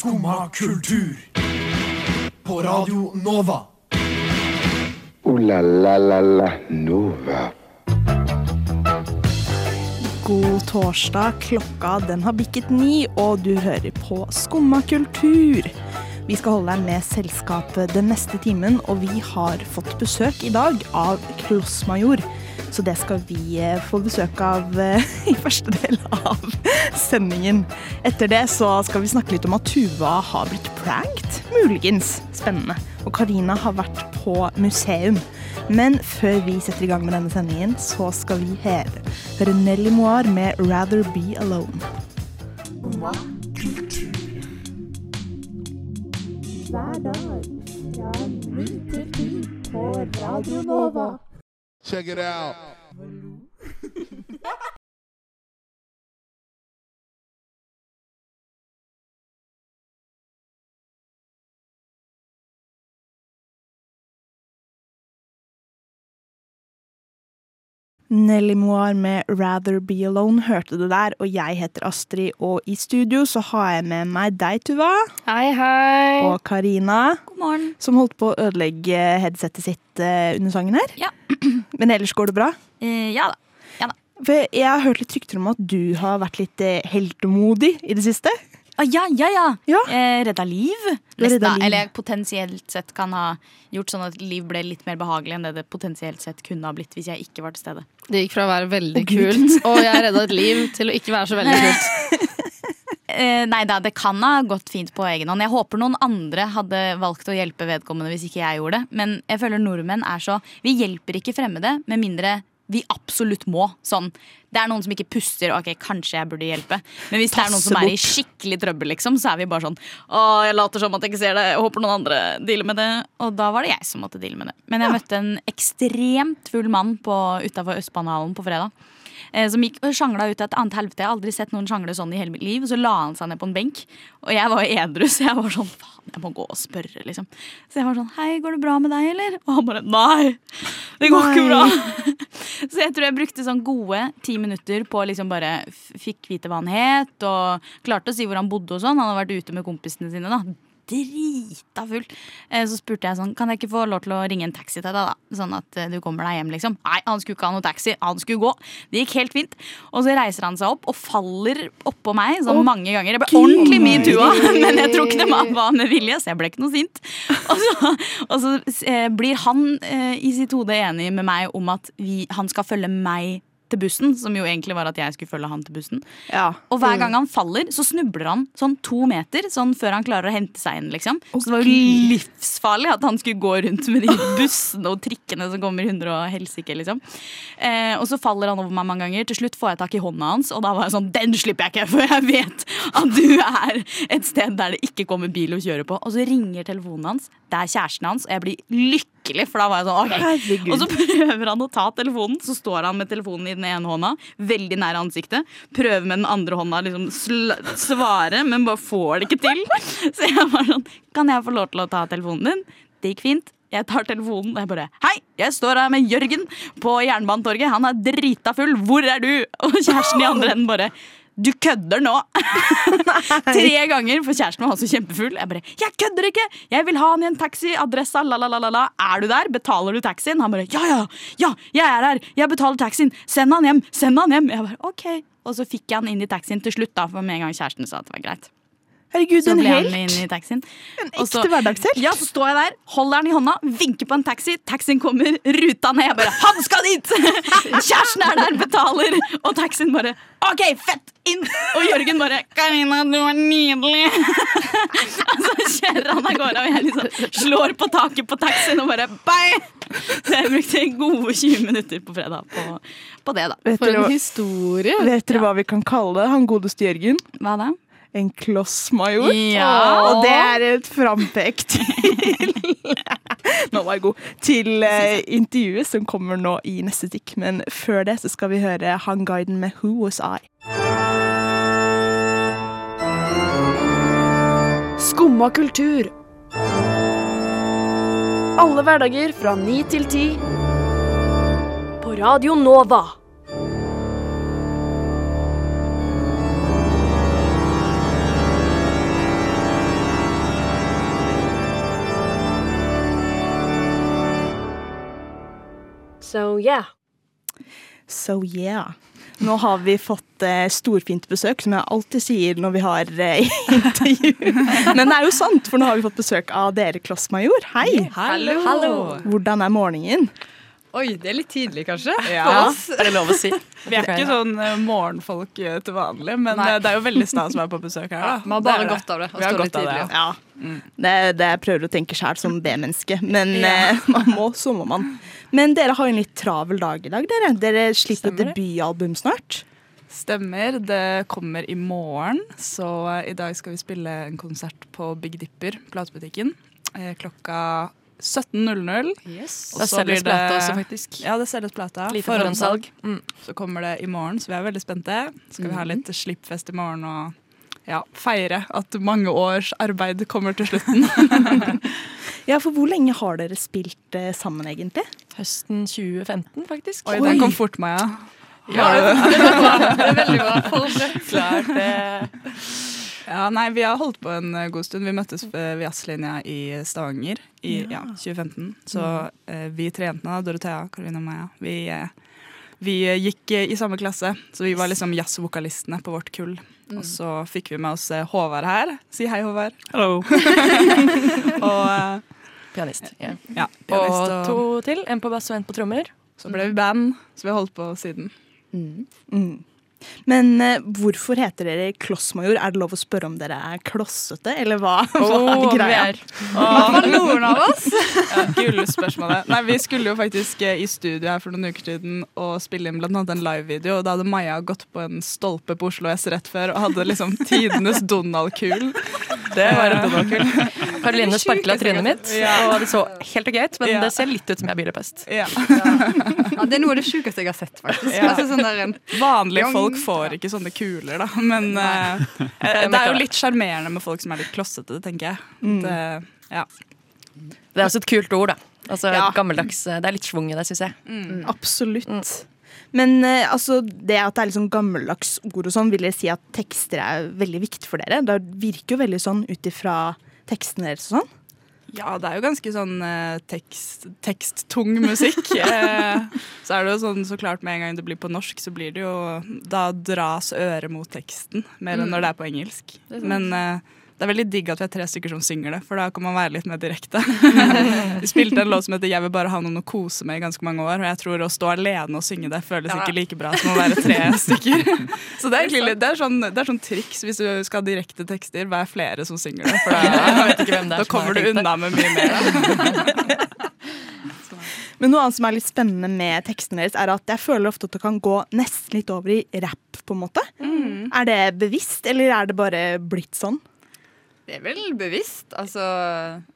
Skumma kultur. På Radio Nova. O-la-la-la-la Nova. God torsdag. Klokka den har bikket ni, og du hører på Skumma kultur. Vi skal holde deg med selskapet den neste timen, og vi har fått besøk i dag av Klossmajor. Så det skal vi eh, få besøk av eh, i første del av sendingen. Etter det så skal vi snakke litt om at Tuva har blitt pranked. Muligens. Spennende. Og Karina har vært på museum. Men før vi setter i gang med denne sendingen, så skal vi høre, høre Nelly Moir med 'Rather Be Alone'. Check it out. Nelly Moir med 'Rather Be Alone' hørte du der, og jeg heter Astrid, og i studio så har jeg med meg deg, Tuva, Hei, hei. og Karina, God morgen. som holdt på å ødelegge headsetet sitt eh, under sangen her. Ja. Men ellers går det bra? Eh, ja da. For jeg har hørt litt rykter om at du har vært litt eh, heltemodig i det siste. Ah, ja, ja, ja. Ja. Eh, redda liv. Redda liv. Eller potensielt sett kan ha gjort sånn at liv ble litt mer behagelig enn det det potensielt sett kunne ha blitt hvis jeg ikke var til stede. Det gikk fra å være veldig oh, kult, og jeg redda et liv, til å ikke være så veldig kult. Eh, nei da, det kan ha gått fint på egen hånd. Jeg håper noen andre hadde valgt å hjelpe vedkommende hvis ikke jeg gjorde det. Men jeg føler nordmenn er så Vi hjelper ikke fremmede med mindre vi absolutt må. Sånn, det er noen som ikke puster. Ok, kanskje jeg burde hjelpe. Men hvis det er noen som er i skikkelig trøbbel, liksom, så er vi bare sånn Å, jeg later som at jeg ikke ser det. Jeg håper noen andre dealer med det. Og da var det jeg som måtte deale med det. Men jeg møtte en ekstremt full mann utafor Østbanehallen på fredag eh, som gikk og sjangla ut av et annet helvete. Jeg har aldri sett noen sjangle sånn i hele mitt liv. Og så la han seg ned på en benk. Og jeg var edru, så jeg var sånn faen, jeg må gå og spørre, liksom. Så jeg var sånn hei, går det bra med deg, eller? Og han bare nei, det går ikke bra. så jeg tror jeg brukte sånn gode ti minutter på liksom bare fikk vite hva han het, og klarte å si hvor han bodde og sånn. Han hadde vært ute med kompisene sine, da drita full. Eh, Så spurte jeg sånn, kan jeg ikke få lov til å ringe en taxi til deg, da? Sånn at eh, du kommer deg hjem, liksom. Nei, han skulle ikke ha noe taxi, han skulle gå. Det gikk helt fint. Og så reiser han seg opp og faller oppå meg sånn mange ganger. Jeg ble ordentlig mye tua, men jeg tror ikke det var med vilje, så jeg ble ikke noe sint. Og så, og så eh, blir han i sitt hode enig med meg om at vi, han skal følge meg til bussen, som jo egentlig var at jeg skulle følge han til bussen. Ja. Og hver gang han faller, så snubler han sånn to meter sånn før han klarer å hente seg inn. liksom. Så det var jo livsfarlig at han skulle gå rundt med de bussene og trikkene som kommer 100 og helsike. liksom. Eh, og så faller han over meg mange ganger. Til slutt får jeg tak i hånda hans, og da var jeg sånn Den slipper jeg ikke, for jeg vet at du er et sted der det ikke kommer bil å kjøre på. Og så ringer telefonen hans. Det er kjæresten hans, og jeg blir lykkelig, for da var jeg sånn ok. Og så prøver han å ta telefonen, så står han med telefonen i den ene hånda, veldig nær ansiktet. Prøver med den andre hånda liksom svare, men bare får det ikke til. Så jeg var sånn Kan jeg få lov til å ta telefonen din? Det gikk fint. Jeg tar telefonen og jeg bare Hei, jeg står her med Jørgen på Jernbanetorget. Han er drita full. Hvor er du? Og kjæresten i andre enden bare du kødder nå! Tre ganger, for kjæresten var også kjempefull. Jeg bare 'Jeg kødder ikke! Jeg vil ha han i en taxi! Adressa, la, la, la, la, la. Er du der? Betaler du taxien?' Han bare 'Ja, ja! Ja, jeg er her! Jeg betaler taxien! Send han hjem! Send han hjem!' Jeg bare 'OK'. Og så fikk jeg han inn i taxien til slutt, da, for med en gang kjæresten sa at det var greit. Herregud, Så en ble han helt. med inn i taxien. En så- ekte hverdagshelt. Ja, så står jeg der, holder den i hånda, vinker på en taxi. Taxien kommer, ruta ned. Jeg bare 'Han skal dit!' Kjæresten er der, betaler. Og taxien bare 'OK, fett! Inn!' Og Jørgen bare 'Karina, du er nydelig'. Og så kjører han av gårde, og jeg liksom slår på taket på taxien og bare 'bye'. Så jeg brukte gode 20 minutter på fredag på, på det, da. Vet For en hva- historie. vet dere hva vi kan kalle det? Han godeste Jørgen? Hva da? En klossmajor. Ja. Og det er et frampek til Nå var jeg god. Til uh, intervjuet som kommer nå i neste stikk. Men før det så skal vi høre Han Guiden med Who Was I. Skumma kultur. Alle hverdager fra ni til ti. På Radio Nova. So yeah. So yeah. Nå har vi fått eh, storfint besøk, som jeg alltid sier når vi har eh, intervju. Men det er jo sant, for nå har vi fått besøk av dere, Klossmajor. Hei! Hallo. Hvordan er morgenen? Oi, det er litt tidlig, kanskje? Ja. Oss. Er det lov å si? Vi er ikke sånn eh, morgenfolk eh, til vanlig, men Nei. eh, det er jo veldig stas å være på besøk her. Da. Vi har bare Det godt av det. å Vi har godt litt av det, tidlig. ja. Mm. Det det jeg prøver å tenke sjæl som B-menneske, men ja. man må, så må man. Men dere har en litt travel dag i dag, dere. Dere slipper et debutalbum snart. Stemmer. Det kommer i morgen, så i dag skal vi spille en konsert på Big Dipper, platebutikken, eh, klokka 17.00. Yes. Da så blir selges plata også, faktisk. Ja, det selges plata. Lite forhåndssalg. Mm. Så kommer det i morgen, så vi er veldig spente. Så skal vi ha litt slippfest i morgen og ja, feire at mange års arbeid kommer til slutten. Ja, for hvor lenge har dere spilt eh, sammen, egentlig? Høsten 2015, faktisk. Oi, den kom fort, Maja. Ja, det er bra. Det er veldig bra. Forberedt. Klart det. Ja, nei, Vi har holdt på en eh, god stund. Vi møttes ved jazzlinja i Stavanger i ja. 2015. Så eh, vi tre jentene, Dorothea, Karoline og Maja, vi, eh, vi eh, gikk eh, i samme klasse. Så vi var liksom jazzvokalistene på vårt kull. Og så fikk vi med oss eh, Håvard her. Si hei, Håvard. Hallo. og eh, Pianist. ja. ja, pianist, Og to til. En på bass og en på trommer. Så ble vi band, så vi har holdt på siden. Mm. Men eh, hvorfor heter dere Klossmajor? Er det lov å spørre om dere er klossete, eller hva, hva Åh, er vi greia? er Var noen av oss. Ja, Gullspørsmålet. Nei, Vi skulle jo faktisk eh, i studio her for noen uker siden og spille inn blant annet en livevideo. og Da hadde Maja gått på en stolpe på Oslo S rett før og hadde liksom tidenes Donald-kul. Det var en Donald-kul. Karoline sparkla trynet mitt, Ja. og det så helt ok ut, men Ja. det ser litt ut som jeg er bilepest. Ja. Ja, det er noe av det sjukeste jeg har sett, faktisk. Ja. Altså, sånn der en, Vanlige Jong. Folk får ikke sånne kuler, da. Men eh, eh, det er jo litt sjarmerende med folk som er litt klossete, tenker jeg. Det, ja. Det er også et kult ord, da. Altså, Ja. gammeldags, Det er litt schwung i det, syns jeg. Absolutt. Men uh, altså, det at det er litt sånn gammeldags ord og sånn, vil jeg si at tekster er veldig viktig for dere? Det virker jo veldig sånn ut ifra tekstene deres og sånn. Ja, det er jo ganske sånn eh, tekst, teksttung musikk. Eh, så er det jo sånn så klart med en gang det blir på norsk, så blir det jo Da dras øret mot teksten mer enn når det er på engelsk. Men eh, det er veldig digg at vi er tre stykker som synger det, for da kan man være litt mer direkte. vi spilte en låt som heter 'Jeg vil bare ha noen å kose med' i ganske mange år, og jeg tror å stå alene og synge det føles ikke like bra som å være tre stykker. Så det er egentlig det er sånn, det er sånn triks hvis du skal ha direkte tekster, vær flere som synger det. For da, da kommer du unna med mye mer. Men noe annet som er litt spennende med tekstene deres, er at jeg føler ofte at det kan gå nesten litt over i rap, på en måte. Er det bevisst, eller er det bare blitt sånn? Det er vel bevisst. Altså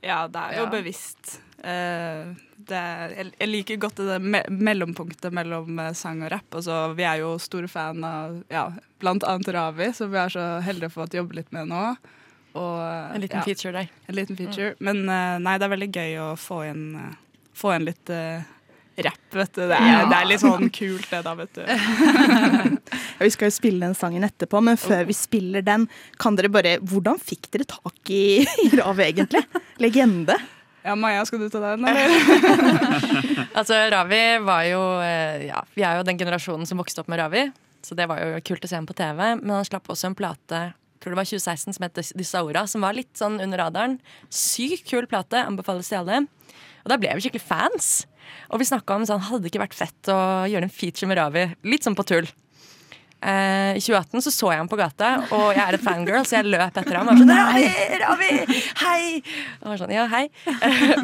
Ja, det er jo Ja. bevisst. Uh, det er, jeg, liker godt det me mellompunktet mellom eh, sang og rapp. Altså, vi er jo store fan av ja, blant annet Ravi, som vi er så heldige å få jobbe litt med nå. Og, En liten ja, feature der. en liten feature. Men uh, nei, det er veldig gøy å få inn, uh, få inn litt rapp, vet du. Det er, det er litt sånn kult, det da, vet du. Ja, Vi skal jo spille den sangen etterpå, men før vi spiller den, kan dere bare Hvordan fikk dere tak i i Rav, egentlig? Legende. Ja, Maja, skal du ta den, eller? Altså, Ravi var jo eh, Ja, vi er jo den generasjonen som vokste opp med Ravi. Så det var jo kult å se ham på TV. Men han slapp også en plate tror det var 2016 som het Disaura, som var litt sånn under radaren. Sykt kul plate. Anbefales til alle. Og da ble vi skikkelig fans. Og vi snakka om sånn, hadde det ikke vært fett å gjøre en feature med Ravi. Litt sånn på tull. Eh, I 2018 så så jeg ham på gata, og jeg er et fangirl, så jeg løp etter ham. Og sånn, Ravi, Ravi, hei! Og sånn, ja, hei.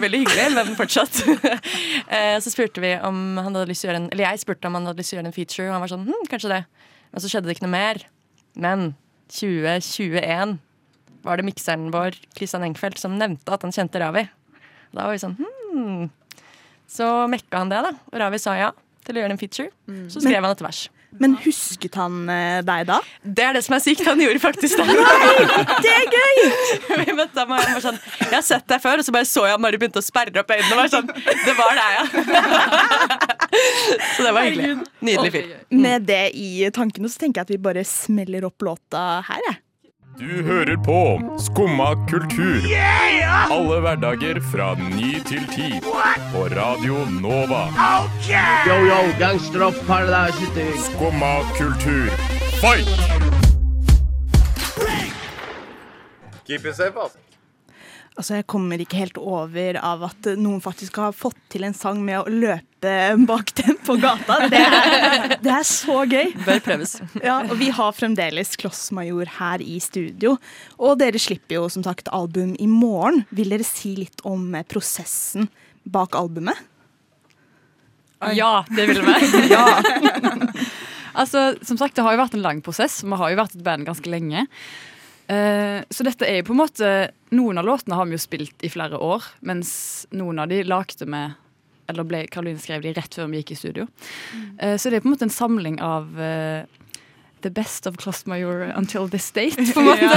Veldig hyggelig, men fortsatt. eh, så spurte vi om han hadde lyst til å gjøre en Eller jeg spurte om han hadde lyst til å gjøre en feature, og han var sånn, hm, kanskje det. Men så skjedde det ikke noe mer. Men 2021 var det mikseren vår, Christian Engfeldt, som nevnte at han kjente Ravi. Da var vi sånn, hm. Så mekka han det, da. Og Ravi sa ja til å gjøre en feature. Så skrev han et vers. Men husket han eh, deg da? Det er det som er sykt. Han gjorde faktisk det. Det er gøy! Vi møtte ham, og han var sånn Jeg har sett deg før, og så bare så jeg han bare begynte å sperre opp øynene. Og var sånn, det var deg, ja. Så det var hyggelig. Nydelig fyr. Med det i tankene så tenker jeg at vi bare smeller opp låta her, jeg. Du hører på Skumma kultur. Alle hverdager fra ny til ti. På Radio Nova. Yo, yo, gangsteropp, paradise Skumma kultur, fight! Keep it safe, altså. Altså, Jeg kommer ikke helt over av at noen faktisk har fått til en sang med å løpe bak dem på gata. Det er, det er så gøy. Bør prøves. Ja, og Vi har fremdeles Klossmajor her i studio. Og dere slipper jo som sagt album i morgen. Vil dere si litt om eh, prosessen bak albumet? Ja, det vil vi. ja. altså, som sagt, det har jo vært en lang prosess. Vi har jo vært et band ganske lenge. Eh, så dette er jo på en måte Noen av låtene har vi jo spilt i flere år, mens noen av de lagde vi Eller ble, Karoline skrev de rett før vi gikk i studio. Eh, så det er på en måte en samling av eh, the best of Klossmajor until this date, på en måte.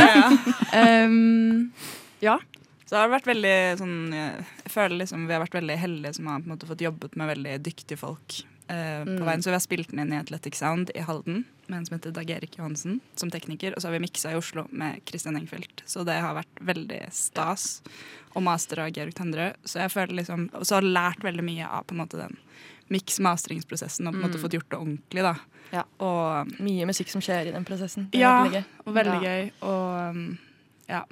Ja, Um, ja. Så det har vært veldig sånn Jeg føler liksom vi har vært veldig heldige som har på en måte fått jobbet med veldig dyktige folk eh, på Mm. veien. Så vi har spilt den inn i Athletic Sound i Halden med en som heter Dag Erik Johansen som tekniker. Og så har vi miksa i Oslo med Christian Engfeldt. Så det har vært veldig stas. Og master av Georg Tendre. Så jeg føler liksom Og så har lært veldig mye av på en måte den miks-masteringsprosessen og på en måte Mm. fått gjort det ordentlig, da. Ja. Og Mye musikk som skjer i den prosessen. Ja, veldig og veldig Ja. gøy. Og um, ja.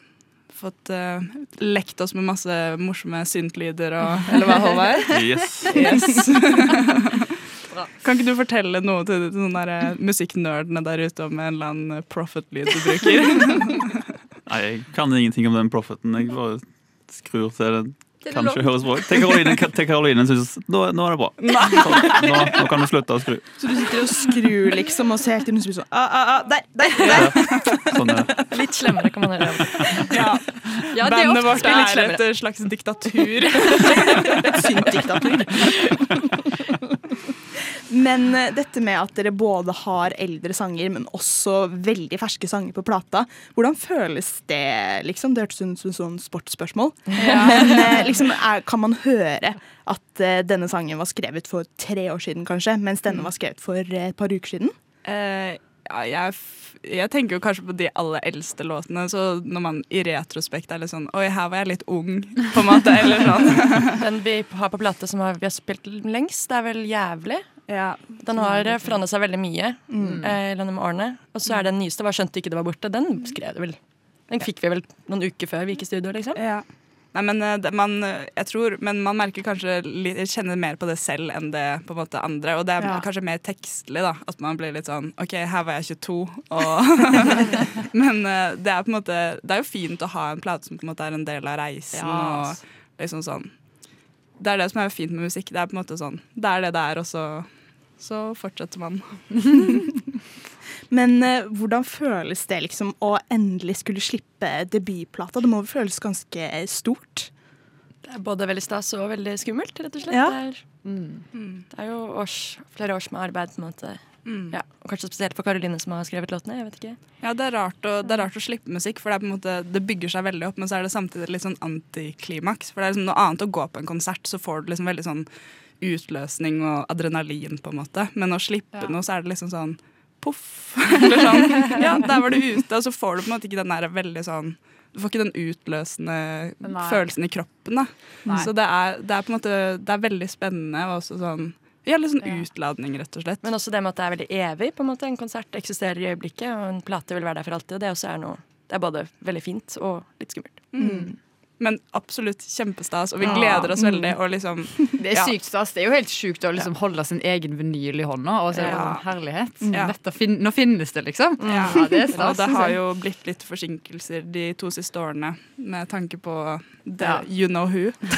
Fått uh, lekt oss med masse morsomme syntlyder og Eller hva, Håvard? Yes. Yes. kan ikke du fortelle noe til de sånne der, eh, musikknerdene der ute om en eller annen profit-lyd du bruker? Nei, jeg kan ingenting om den profiten. Jeg bare skrur til det. Kanskje høres bra ut. Til Karoline, til Karoline synes nå, nå er det bra. Så, nå, nå kan du slutte å skru. Så du sitter og skrur liksom og ser helt som blir sånn ah, ah, ah, Der! Der! der. Sånn er. Litt slemmere kan man gjøre. Ja. Ja, er Bandet ofte vårt litt er slemmere. et slags diktatur. Et syntdiktatur. Men eh, dette med at dere både har eldre sanger, men også veldig ferske sanger på plata, hvordan føles det, liksom? Det hørtes ut som et sånn sportsspørsmål. Ja. Men eh, liksom, er, kan man høre at eh, denne sangen var skrevet for tre år siden, kanskje, mens denne var skrevet for et par uker siden? Uh, ja, jeg, f- jeg tenker jo kanskje på de aller eldste låtene, så når man i retrospekt er litt sånn Oi, her var jeg litt ung, på en måte. Eller sånn. Den vi har på plate som vi har spilt lengst, det er vel Jævlig. Den har forandra seg veldig mye Mm. eh, gjennom årene. Og så er den nyeste, var 'Skjønte ikke det var borte'. Den skrev du vel Den fikk vi vel noen uker før vi gikk i studio, liksom. Ja. Nei, men eh, man, eh, jeg tror, men man merker kanskje kjenner mer på det selv enn det på en måte andre. Og det er Ja. kanskje mer tekstlig, da. At man blir litt sånn OK, her var jeg 22, og Men eh, det er på en måte Det er jo fint å ha en plate som på en måte er en del av reisen. Ja, og liksom sånn Det er det som er fint med musikk. Det er på en måte sånn Det er det det er, og så, så fortsetter man. Men eh, hvordan føles det liksom å endelig skulle slippe debutplata? Det må vel føles ganske stort? Det er både veldig stas og veldig skummelt, rett og slett. Ja. Det, er, det er jo års, flere års med arbeid. på en måte. Mm. Ja, og kanskje spesielt for Karoline som har skrevet låtene. jeg vet ikke. Ja, det er, rart å, det er rart å slippe musikk, for det, er på en måte, det bygger seg veldig opp, men så er det samtidig litt sånn antiklimaks. For det er liksom noe annet å gå på en konsert, så får du liksom veldig sånn utløsning og adrenalin, på en måte. Men å slippe Ja. noe, så er det liksom sånn poff. Eller sånn. Ja, der var du ute, og så får du på en måte ikke den der veldig sånn Du får ikke den utløsende Nei. følelsen i kroppen, da. Nei. Så det er, det er på en måte Det er veldig spennende og også sånn Ja, litt sånn utladning, rett og slett. Men også det med at det er veldig evig. på En måte. En konsert eksisterer i øyeblikket, og en plate vil være der for alltid. og Det også er noe Det er både veldig fint og litt skummelt. Mm. Men absolutt kjempestas, og vi gleder oss Mm. veldig. Og liksom, Det er sykt stas. Det er jo helt sjukt å liksom holde sin egen vinyl i hånda. Og så er det sånn herlighet. Dette fin nå finnes det, liksom. Ja, det er stas. og det har jo blitt litt forsinkelser de to siste årene med tanke på the, you know who.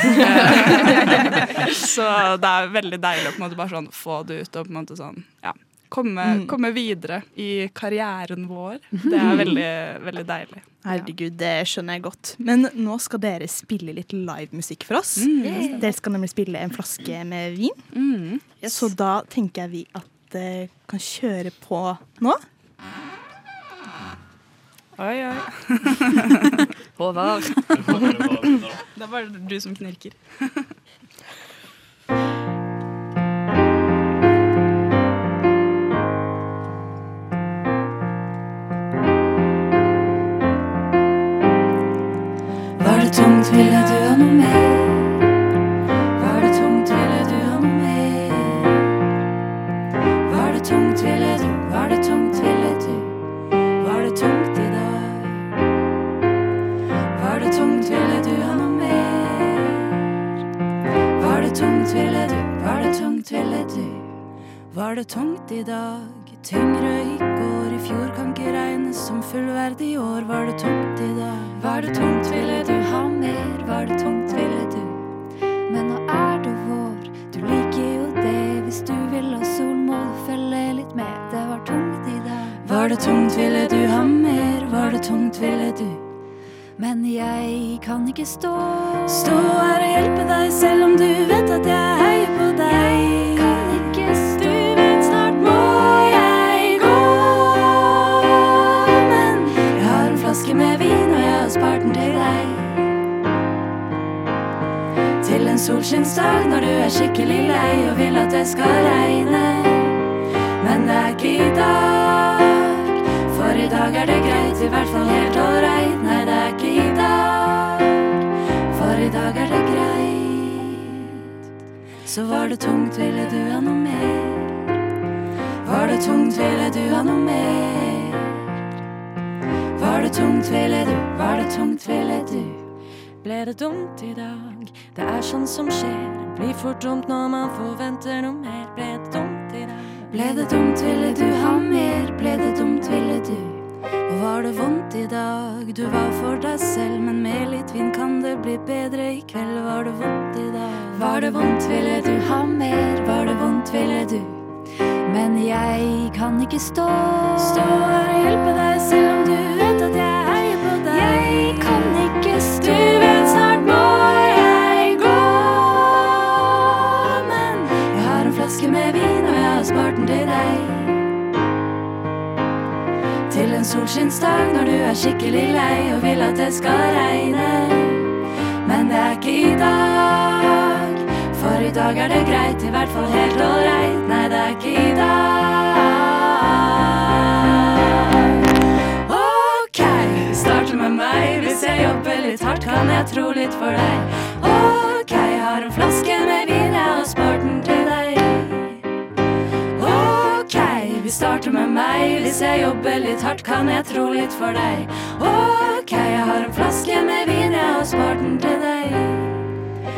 så det er veldig deilig å på en måte bare sånn få det ut og på en måte sånn ja, komme, Mm. komme videre i karrieren vår. Det er veldig, veldig deilig. Herregud, det skjønner jeg godt. Men nå skal dere spille litt livemusikk for oss. Mm. Dere skal nemlig spille en flaske med vin. Så da tenker jeg vi at det kan kjøre på nå. Oi, oi. Håvard. Det er bare du som knirker. Solskinnsdag når du er skikkelig lei og vil at det skal regne. Men det er ikke i dag, for i dag er det greit, i hvert fall helt ålreit. Nei, det er ikke i dag, for i dag er det greit. Så var det tungt, ville du ha noe mer? Var det tungt, ville du ha noe mer? Var det tungt, ville du? Var det tungt, ville du? Ble det dumt i dag? Det er sånn som skjer. Blir fort dumt når man forventer noe mer. Ble det dumt i dag? Ble det dumt, ville du ha mer? Ble det dumt, ville du? Og var det vondt i dag? Du var for deg selv, men med litt vin kan det bli bedre i kveld. Var det vondt i dag? Var det vondt, ville du ha mer? Var det vondt, ville du? Men jeg kan ikke stå Stå solskinnsdag når du er skikkelig lei og vil at det skal regne. Men det er ikke i dag, for i dag er det greit, i hvert fall helt ålreit. Nei, det er ikke i dag. Ok, starter med meg. Hvis jeg jobber litt hardt, kan jeg tro litt for deg. Ok, jeg har en flaske Vi starter med meg. Hvis jeg jobber litt hardt, kan jeg tro litt for deg. Ok, jeg har en flaske med vin, jeg har spart den til deg.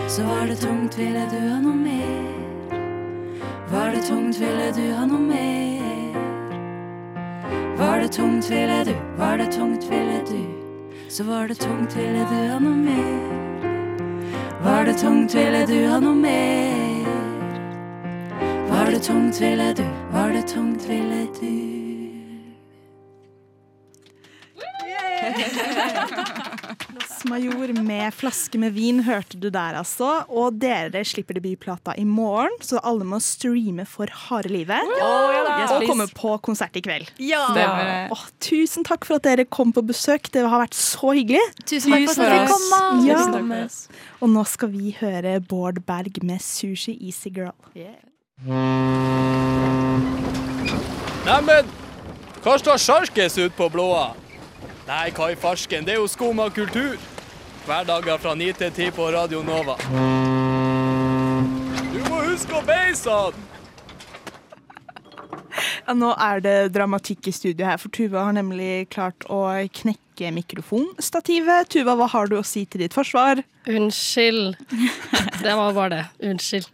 Så var det tungt, ville du ha noe mer? Var det tungt, ville du ha noe mer? Var det tungt, ville du? Var det tungt, ville du? Så var det tungt, ville du ha noe mer? Var det tungt, ville du ha noe mer? Var det tungt, ville du? Det tungt, ville du? Major med flaske med vin hørte du der, altså. Og dere slipper debutplata i morgen, så alle må streame for harde livet. Oh, yeah. Yes, og komme på konsert i kveld. Ja. Det. Tusen takk for at dere kom på besøk. Det har vært så hyggelig. Tusen takk for at dere kom. Og nå skal vi høre Bård Berg med 'Sushi Easy Girl'. Neimen, hva står sjarkes ut på blåa? Nei, hva i farsken, det er jo skum av kultur. Hverdager fra 9 til 10 på Radio Nova. Du må huske å beise han! Ja, nå er det dramatikk i studio her, for Tuva har nemlig klart å knekke mikrofonstativet. Tuva, hva har du å si til ditt forsvar? Unnskyld. Det var bare det. Unnskyld.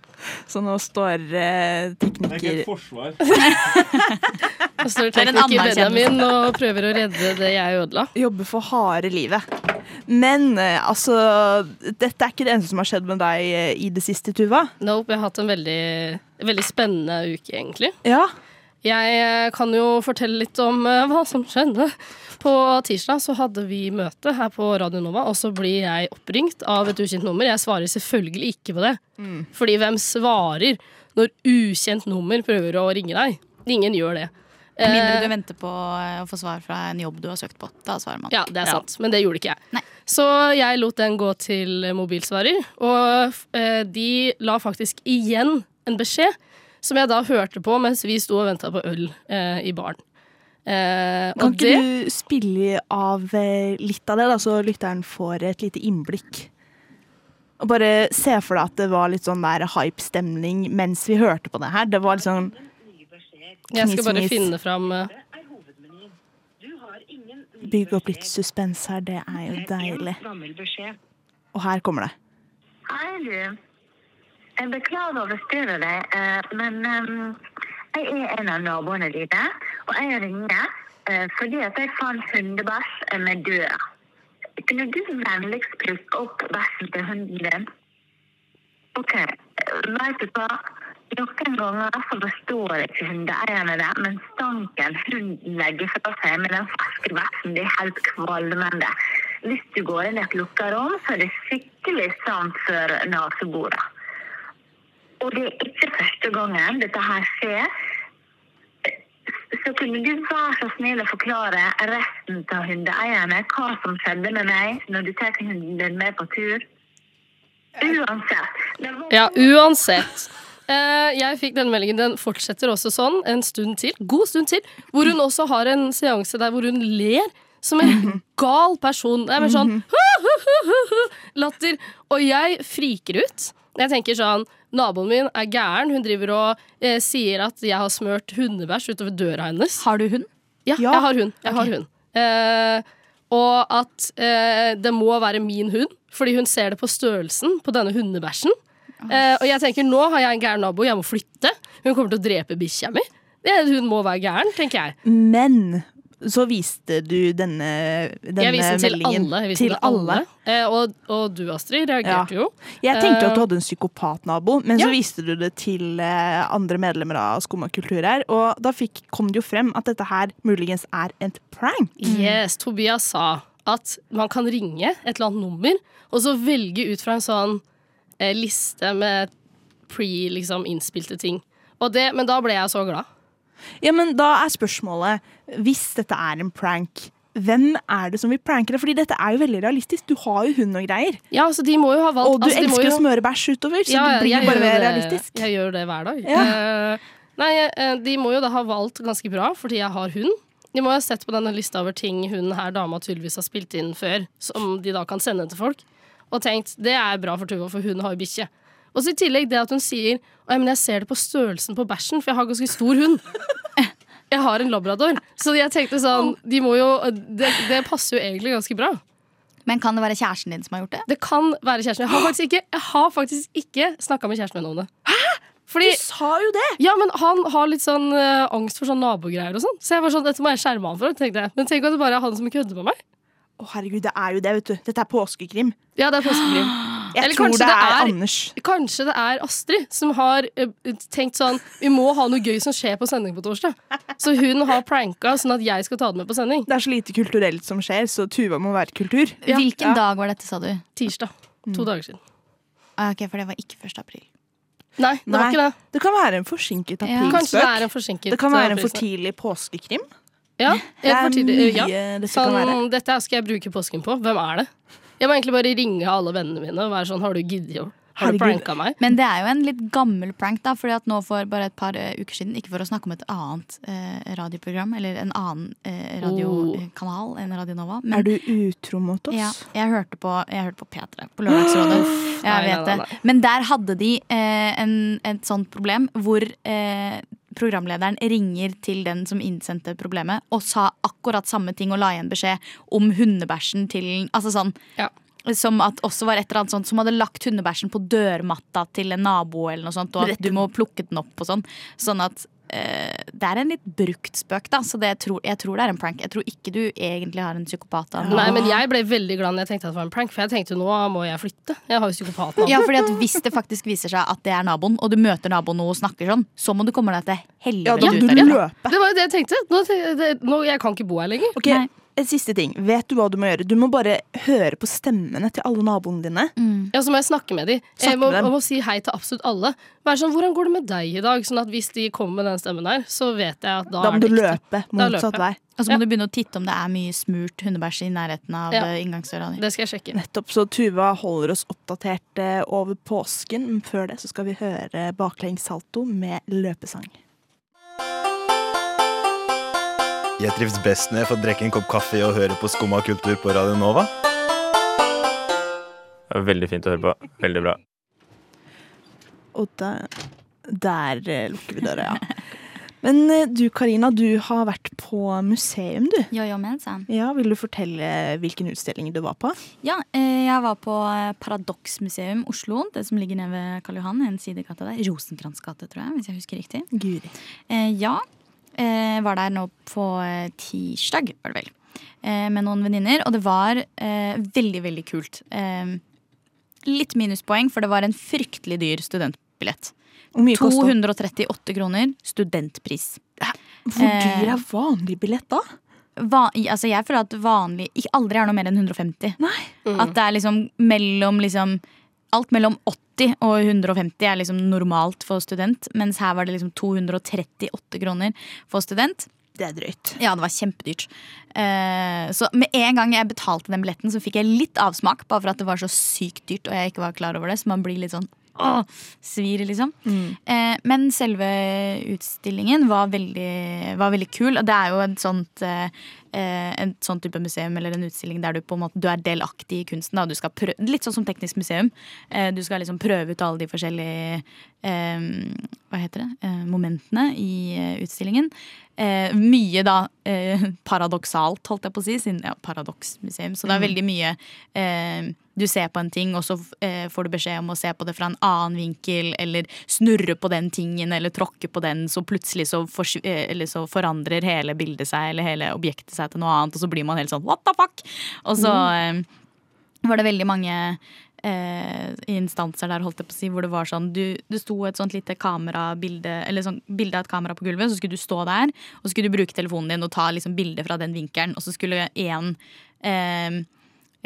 Så nå står eh, tekniker forsvar. Nå står Det er en tekniker. Benjamin og prøver å redde det jeg ødela. Jobber for harde livet. Men eh, altså Dette er ikke det eneste som har skjedd med deg eh, i det siste, Tuva. Nope, jeg har hatt en veldig, veldig spennende uke, egentlig. Ja. Jeg eh, kan jo fortelle litt om eh, hva som skjedde. På tirsdag så hadde vi møte her på Radio Nova, og så blir jeg oppringt av et ukjent nummer. Jeg svarer selvfølgelig ikke på det. Mm. Fordi hvem svarer når ukjent nummer prøver å ringe deg? Ingen gjør det. Med mindre Eh, du venter på å få svar fra en jobb du har søkt på. Da svarer man. Ja, det er sant, men det gjorde ikke jeg. Så jeg lot den gå til mobilsvarer, og de la faktisk igjen en beskjed, som jeg da hørte på mens vi sto og venta på øl eh, i baren. Eh, Kan ikke det, du spille av eh, litt av det, da, så lytteren får et lite innblikk? Og bare se for deg at det var litt sånn der hype-stemning mens vi hørte på det her. Det var litt sånn jeg skal bare finne fram eh, Bygge opp litt suspens her, det er jo deilig. Og her kommer det. Hei, du. Jeg beklager å forstyrre deg, eh, men ehm, jeg er en av naboene dine, og jeg ringer eh, fordi at jeg fant hundebæsj eh, med død. Kunne du vennligst plukke opp bæsjen til hunden din? OK. veit du hva? Noen ganger så forstår ikke hundeeierne det, men stanken hunden legger fra seg med den ferske bæsjen, det er helt kvalmende. Hvis du går inn i et lukka rom, så er det skikkelig sant før neseboret. Og det er ikke første gangen dette her skjer. Så kunne du være så snill å forklare resten av hundeeierne hva som skjedde med meg når du tar hunden din med på tur? Uansett. Ja, uansett. Eh, jeg fikk denne meldingen. Den fortsetter også sånn en stund til. God stund til. Hvor hun også har en seanse der hvor hun ler som en gal person. Det er mer sånn latter. Og jeg friker ut. Jeg tenker sånn Naboen min er gæren. Hun driver og eh, sier at jeg har smørt hundebæsj utover døra hennes. Har du hund? Ja, jeg har hund. Jeg har hund. Eh, og at eh, det må være min hund, fordi hun ser det på størrelsen på denne hundebæsjen. Eh, og jeg tenker nå har jeg en gæren nabo, jeg må flytte. Hun kommer til å drepe bikkja mi. Hun må være gæren, tenker jeg. Men så viste du denne, denne jeg viste den til meldingen alle. Jeg viste til den til alle. Eh, og, og du, Astrid, reagerte jo. Jeg tenkte at du Eh, hadde en psykopatnabo, men ja. så viste du det til eh, andre medlemmer av Skumma kultur her. Og da fikk, kom det jo frem at dette her muligens er et prank. Yes, Tobias sa at man kan ringe et eller annet nummer, og så velge ut fra en sånn eh, liste med pre-liksom innspilte ting. Og det, men da ble jeg så glad. Ja, men da er spørsmålet, hvis dette er en prank, hvem er det som vil pranke deg? Fordi dette er jo veldig realistisk. Du har jo hund og greier. Ja, så de må jo ha valgt Og du altså, de må elsker jo- å smøre bæsj utover, så Ja, det blir jo bare mer realistisk. Jeg gjør det hver dag. Ja. Uh, nei, uh, de må jo da ha valgt ganske bra, fordi jeg har hund. De må jo ha sett på denne lista over ting hun her dama tydeligvis har spilt inn før, som de da kan sende til folk, og tenkt det er bra for Tuva, for hun har jo bikkje. Og så i tillegg det at hun sier «Oi, men jeg ser det på størrelsen på bæsjen, for jeg har ganske stor hund. Jeg har en labrador. Så jeg tenkte sånn de må jo, det, det passer jo egentlig ganske bra. Men kan det være kjæresten din som har gjort det? Det kan være kjæresten. Jeg har faktisk ikke, jeg har faktisk ikke snakka med kjæresten min om det. Fordi, du sa jo det! Ja, men han har litt sånn uh, angst for sånn nabogreier og sånn. Så jeg var sånn, dette må jeg skjerme han for. tenkte jeg. Men tenk at det bare er han som kødder med meg. Å herregud, det er jo det, vet du. Dette er påskekrim. Ja, det er påskekrim. Jeg Eller tror det det det er er- Anders. Kanskje det er Astrid som har uh, tenkt sånn Vi må ha noe gøy som skjer på sending på torsdag. Så hun har pranka sånn at jeg skal ta det med på sending. Det er så lite kulturelt som skjer, så Tuva må være kultur. Hvilken dag var dette, sa du? Tirsdag. To dager siden. Ah, ok, For det var ikke 1. april. Nei, det var ikke det. Det kan være en forsinket Ja. Kanskje det er en forsinket, Det kan være en eh, for tidlig påskekrim. Ja, Det er mye ja. dette sånn, kan være. Dette skal jeg bruke påsken på. Hvem er det? Jeg må egentlig bare ringe alle vennene mine og være sånn Har du giddet å Har du pranka meg? Men det er jo en litt gammel prank, da. Fordi at nå for bare et par eh, uker siden, ikke for å snakke om et annet eh, radioprogram eller en annen eh, radiokanal enn Radio Nova men- Er du utro mot oss? Ja, jeg hørte på, jeg hørte på P3 på Lørdagsrådet. Jeg vet det. Men der hadde de eh, en, et sånt problem hvor eh, programlederen ringer til den som innsendte problemet, og sa akkurat samme ting og la igjen beskjed om hundebæsjen til Altså sånn Som at også var et eller annet sånt Som hadde lagt hundebæsjen på dørmatta til en nabo, eller noe sånt, og at du må plukke den opp og sånn. Sånn at det er en litt brukt spøk, da. Så det jeg, tror, jeg tror det er en prank. Jeg tror ikke du egentlig har en psykopat. da. Nei, men jeg ble veldig glad når jeg tenkte at det var en prank, for jeg tenkte nå må jeg flytte. Jeg har jo psykopat nå. Ja, fordi at Hvis det faktisk viser seg at det er naboen, og du møter naboen og snakker sånn, så må du komme deg til helvete Ja, da må ut du løpe. Det var jo det jeg tenkte. Nå, det, nå, jeg kan ikke bo her lenger. Ok, En siste ting. Vet du hva du må gjøre? Du må bare høre på stemmene til alle naboene dine. Ja, så må jeg snakke med dem. Snakke Jeg må, dem. jeg må si hei til absolutt alle. Vær sånn, Hvordan går det med deg i dag? Sånn at Hvis de kommer med den stemmen der, så vet jeg at da, Da må er det du løpe motsatt vei. Og så må du begynne å titte om det er mye smurt hundebæsj i nærheten av Ja. eh, inngangsdøra di. Det skal jeg sjekke. Nettopp, så Tuva holder oss oppdatert eh, over påsken. Men før det så skal vi høre baklengs salto med løpesang. Jeg trives best når jeg får drikke en kopp kaffe og høre på Skumma kultur på Radio Nova. Det er Veldig fint å høre på. Veldig bra. Og der, der eh, lukker vi døra, ja. Men eh, du Karina, du har vært på museum, du. Jojomensan. Ja, Vil du fortelle hvilken utstilling du var på? Ja, eh, jeg var på eh, Paradoksmuseum Oslo, det som ligger nede ved Karl Johan, en sidegate der. Rosenkrantz gate, tror jeg, hvis jeg husker riktig. Guri. Eh, ja. Eh, var der nå på eh, tirsdag, var det vel. Eh, med noen venninner, og det var eh, veldig, veldig kult. Litt minuspoeng, for det var en fryktelig dyr studentbillett. Hvor mye kostet den? 238 kroner, studentpris. Hvor dyr er vanlig billett da? Va altså jeg føler at vanlig aldri er noe mer enn 150. Nei At det er liksom mellom liksom Alt mellom 80 og 150 er liksom normalt for student, mens her var det liksom 238 kroner for student. Det er drøyt. Ja, det var kjempedyrt. Uh, så med en gang jeg betalte den billetten, så fikk jeg litt avsmak, bare for at det var så sykt dyrt og jeg ikke var klar over det. Så man blir litt sånn åh, svir, liksom. Eh, men selve utstillingen var veldig, var veldig kul. Og det er jo et sånt, eh, eh, en sånn type museum eller en utstilling der du på en måte du er delaktig i kunsten. Da. Du skal prøve, litt sånn som Teknisk museum. Eh, du skal liksom prøve ut alle de forskjellige eh, hva heter det, eh, momentene i eh, utstillingen. Eh, mye da eh, paradoksalt, holdt jeg på å si, siden ja, paradoksmuseum. Så det er Mm. veldig mye eh, Du ser på en ting, og så eh, får du beskjed om å se på det fra en annen vinkel, eller snurre på den tingen, eller tråkke på den, så plutselig så, for, eh, eller så forandrer hele bildet seg, eller hele objektet seg til noe annet, og så blir man helt sånn what the fuck? Og så eh, var det veldig mange eh, instanser der, holdt jeg på å si, hvor det var sånn du, Det sto et sånt lite kamerabilde Eller sånn bilde av et kamera på gulvet, så skulle du stå der, og så skulle du bruke telefonen din og ta liksom bilde fra den vinkelen, og så skulle eh, eh,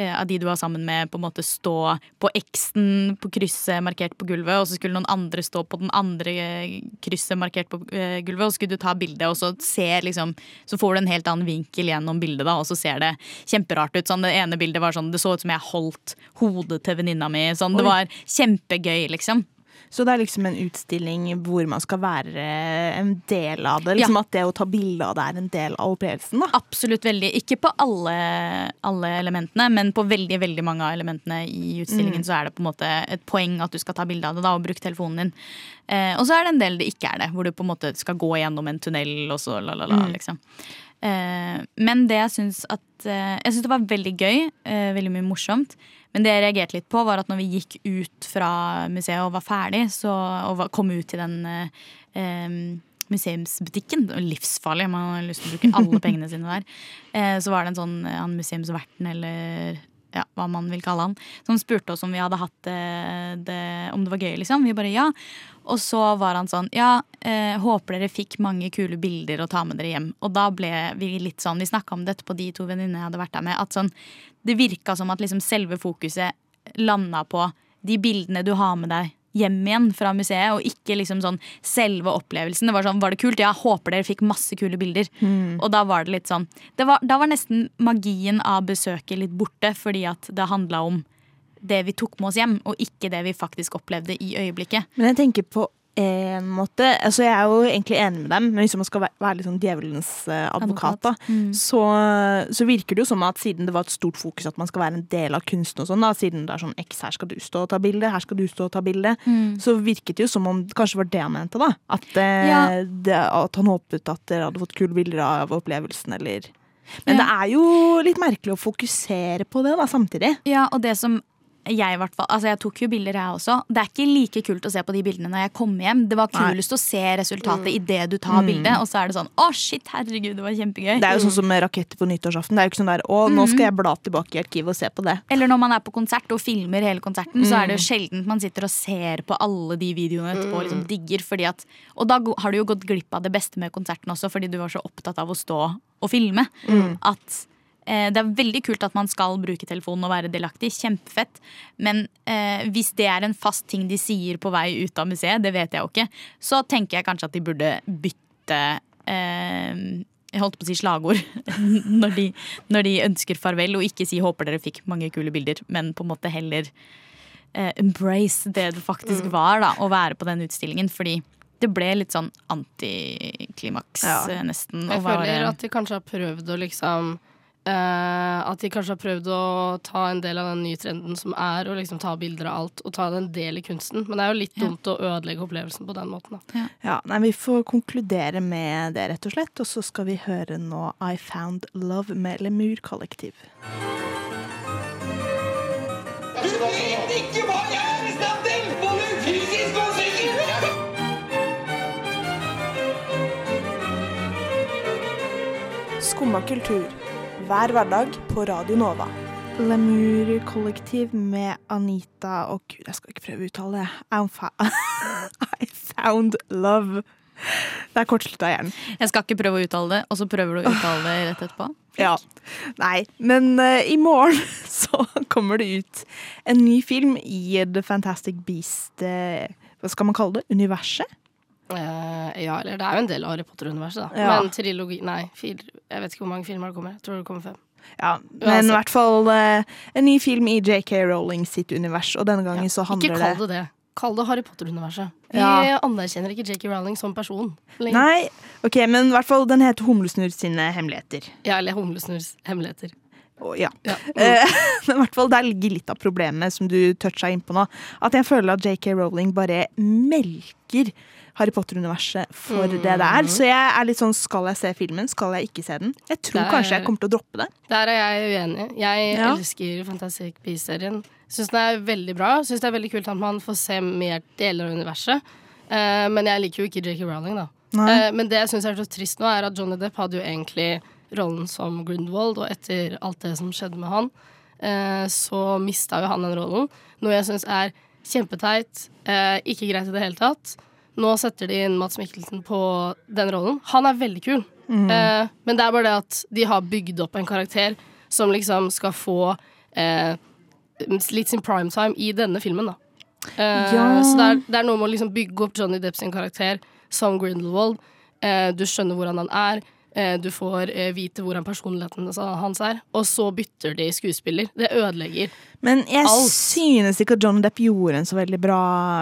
av de du var sammen med, på en måte stå på X-en på krysset markert på gulvet, og så skulle noen andre stå på den andre eh, krysset markert på eh, gulvet, og så skulle du ta bilde, og så ser liksom Så får du en helt annen vinkel gjennom bildet, da, og så ser det kjemperart ut. Sånn, det ene bildet var sånn Det så ut som jeg holdt hodet til venninna mi. Sånn, det var kjempegøy, liksom. Så det er liksom en utstilling hvor man skal være en del av det? Liksom At det å ta bilde av det er en del av opplevelsen? da Absolutt veldig. Ikke på alle, alle elementene, men på veldig veldig mange av elementene i utstillingen Mm. så er det på en måte et poeng at du skal ta bilde av det da, og bruke telefonen din. Eh, og så er det en del det ikke er det, hvor du på en måte skal gå gjennom en tunnel og så la, la, la. Mm. liksom. Eh, men det jeg syns at eh, Jeg syns det var veldig gøy. Eh, veldig mye morsomt. Men det jeg reagerte litt på, var at når vi gikk ut fra museet og var ferdig, så, og kom ut til den eh, museumsbutikken. Det var livsfarlig, man har lyst til å bruke alle pengene sine der. Eh, så var det en sånn han museumsverten, eller ja, hva man vil kalle han, som spurte oss om vi hadde hatt det, det om det var gøy, liksom. Vi bare ja. Og så var han sånn ja, eh, håper dere fikk mange kule bilder å ta med dere hjem. Og da ble vi litt sånn, vi snakka om dette på de to venninnene jeg hadde vært der med, at sånn, det virka som at liksom selve fokuset landa på de bildene du har med deg hjem igjen fra museet, og ikke liksom sånn selve opplevelsen. Det var sånn, var det kult? Ja, håper dere fikk masse kule bilder. Mm. Og da var det litt sånn det var, Da var nesten magien av besøket litt borte, fordi at det handla om det vi tok med oss hjem, og ikke det vi faktisk opplevde i øyeblikket. Men jeg tenker på en måte altså Jeg er jo egentlig enig med dem, men hvis man skal være, være litt sånn djevelens eh, advokat, da, Mm. så, så virker det jo som at siden det var et stort fokus at man skal være en del av kunsten og sånn, da, siden det er sånn X, her skal du stå og ta bilde, her skal du stå og ta bilde, Mm. så virket det jo som om det kanskje var det han mente, da. At, eh, Ja. det, at han håpet at dere hadde fått kule bilder av opplevelsen, eller Men Ja. det er jo litt merkelig å fokusere på det, da, samtidig. Ja, og det som jeg altså jeg tok jo bilder jeg også. Det er ikke like kult å se på de bildene når jeg kommer hjem. Det var Nei. kulest å se resultatet i idet du tar Mm. bildet, og så er det sånn å shit, herregud, det var kjempegøy. Det er jo sånn som med raketter på nyttårsaften. Det er jo ikke sånn der å, nå Mhm. skal jeg bla tilbake i arkivet og se på det. Eller når man er på konsert og filmer hele konserten, så er det jo Mm. sjelden man sitter og ser på alle de videoene etterpå og liksom Mm. digger. Fordi at, og da har du jo gått glipp av det beste med konserten også, fordi du var så opptatt av å stå og filme. Mm. At det er veldig kult at man skal bruke telefonen og være delaktig. Kjempefett. Men eh, hvis det er en fast ting de sier på vei ut av museet, det vet jeg jo ikke, så tenker jeg kanskje at de burde bytte eh, jeg holdt på å si slagord når de, når de ønsker farvel, og ikke si 'håper dere fikk mange kule bilder', men på en måte heller eh, embrace det det faktisk var da, å være på den utstillingen. Fordi det ble litt sånn antiklimaks, Ja. eh, nesten. Jeg føler at de kanskje har prøvd å liksom eh, At de kanskje har prøvd å ta en del av den nye trenden som er, og liksom ta bilder av alt, og ta det en del i kunsten. Men det er jo litt dumt å ødelegge opplevelsen på den måten. Da. Ja, nei, Vi får konkludere med det, rett og slett. Og så skal vi høre nå I Found Love med Lemur Kollektiv. Du vet ikke hva jeg er i stand til! Både fysisk og psykisk! Skumma kultur. Hver hverdag på Radio Nova. Lemur Kollektiv med Anita og Gud, jeg skal ikke prøve å uttale det. I fa- I Found Love. Det er kortslutta hjernen. Jeg skal ikke prøve å uttale det, og så prøver du å uttale det rett etterpå. Ja. Nei, men uh, i morgen så kommer det ut en ny film i The Fantastic Beast uh, Hva skal man kalle det? Universet? Eh, ja, eller det er jo en del av Harry Potter-universet, da. Ja. Men trilogi Nei, fire, jeg vet ikke hvor mange filmer det kommer. Jeg tror det kommer fem. Ja, men i hvert fall uh, en ny film i JK Rowling sitt univers, og denne gangen så handler det Ikke kall det det. Kall det Harry Potter-universet. Vi Ja. anerkjenner ikke J.K. Rowling som person. lenger. Nei, ok, men i hvert fall den heter Humlesnurr sine hemmeligheter. Ja, eller Humlesnurrs hemmeligheter. Oh, ja. Ja. Men i hvert fall Der ligger litt av problemet som du toucha innpå nå. At jeg føler at JK Rowling bare melker Harry Potter-universet for det det er. Så jeg er litt sånn skal jeg se filmen, skal jeg ikke se den? Jeg tror Det er- kanskje jeg kommer til å droppe det. Der er jeg uenig. Jeg Ja. elsker Fantastic Beasts-serien. Syns den er veldig bra. Syns det er veldig kult at man får se mer deler av universet. Uh, men jeg liker jo ikke J.K. Rowling, da. Eh, men det jeg syns er så trist nå, er at Johnny Depp hadde jo egentlig rollen som Grindelwald, og etter alt det som skjedde med han, uh, så mista jo han den rollen. Noe jeg syns er kjempeteit. Ikke greit i det hele tatt. Nå setter de inn Mats Mikkelsen på den rollen. Han er veldig kul. Mm. Eh, men det er bare det at de har bygd opp en karakter som liksom skal få eh, litt sin primetime i denne filmen, da. Eh, Ja. Så det er, det er noe med å liksom bygge opp Johnny Depp sin karakter som Grindelwald. Eh, du skjønner hvordan han er. Eh, du får eh, vite hvordan personligheten hans er. Og så bytter de skuespiller. Det ødelegger. Men jeg Alt. synes ikke at John Depp gjorde en så veldig bra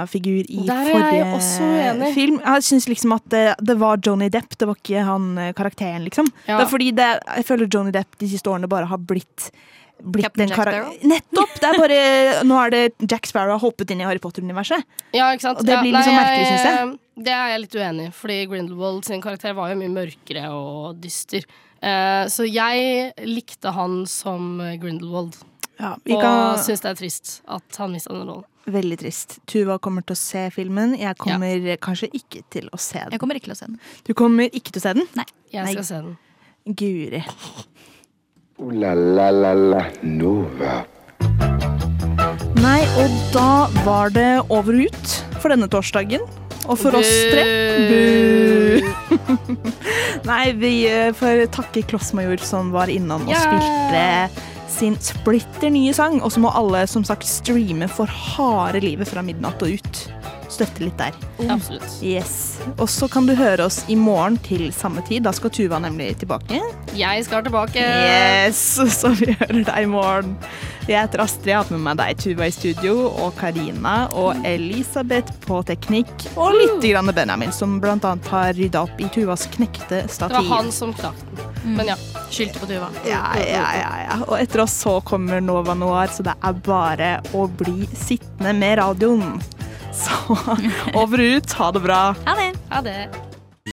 figur i forrige film. Jeg synes liksom at det, det var Johnny Depp, det var ikke han eh, karakteren, liksom. Ja. Det er fordi det, jeg føler Johnny Depp de siste årene bare har blitt blitt Captain Jack? Nettopp! Det er bare, nå er det Jack Sparrow har hoppet inn i Harry Potter-universet. Ja, ikke sant? Og det Ja, blir litt sånn nei, merkelig, syns jeg. Det er jeg litt uenig i, fordi Grindelwald sin karakter var jo mye mørkere og dyster. Eh, så jeg likte han som Grindelwald. Ja, vi og kan- syns det er trist at han mista den rollen. Veldig trist. Tuva kommer til å se filmen. Jeg kommer kanskje ikke til å se den. Jeg kommer ikke til å se den. Du kommer ikke til å se den? Nei. Jeg skal se den. Guri. Ooh la la la la Nova. Nei, og da var det over og ut for denne torsdagen. Og for oss tre Bu! Nei, vi eh, får takke Klossmajor som var innom og spilte sin splitter nye sang. Og så må alle som sagt streame for harde livet fra midnatt og ut. Støtte litt der. Absolutt. Yes. Og så kan du høre oss i morgen til samme tid. Da skal Tuva nemlig tilbake. Jeg skal tilbake. Yes, så vi hører deg i morgen. Jeg heter Astrid, jeg har med meg deg, Tuva, i studio, og Karina og Elisabeth på teknikk. Og litt grann Benjamin, som blant annet har rydda opp i Tuvas knekte stativ. Det var han som knakk den. Men ja. Skyldte på Tuva. Ja, ja, ja, ja. Og etter oss så kommer Nova Noir, så det er bare å bli sittende med radioen. Så over og ut. Ha det bra. Ha det. Ha det.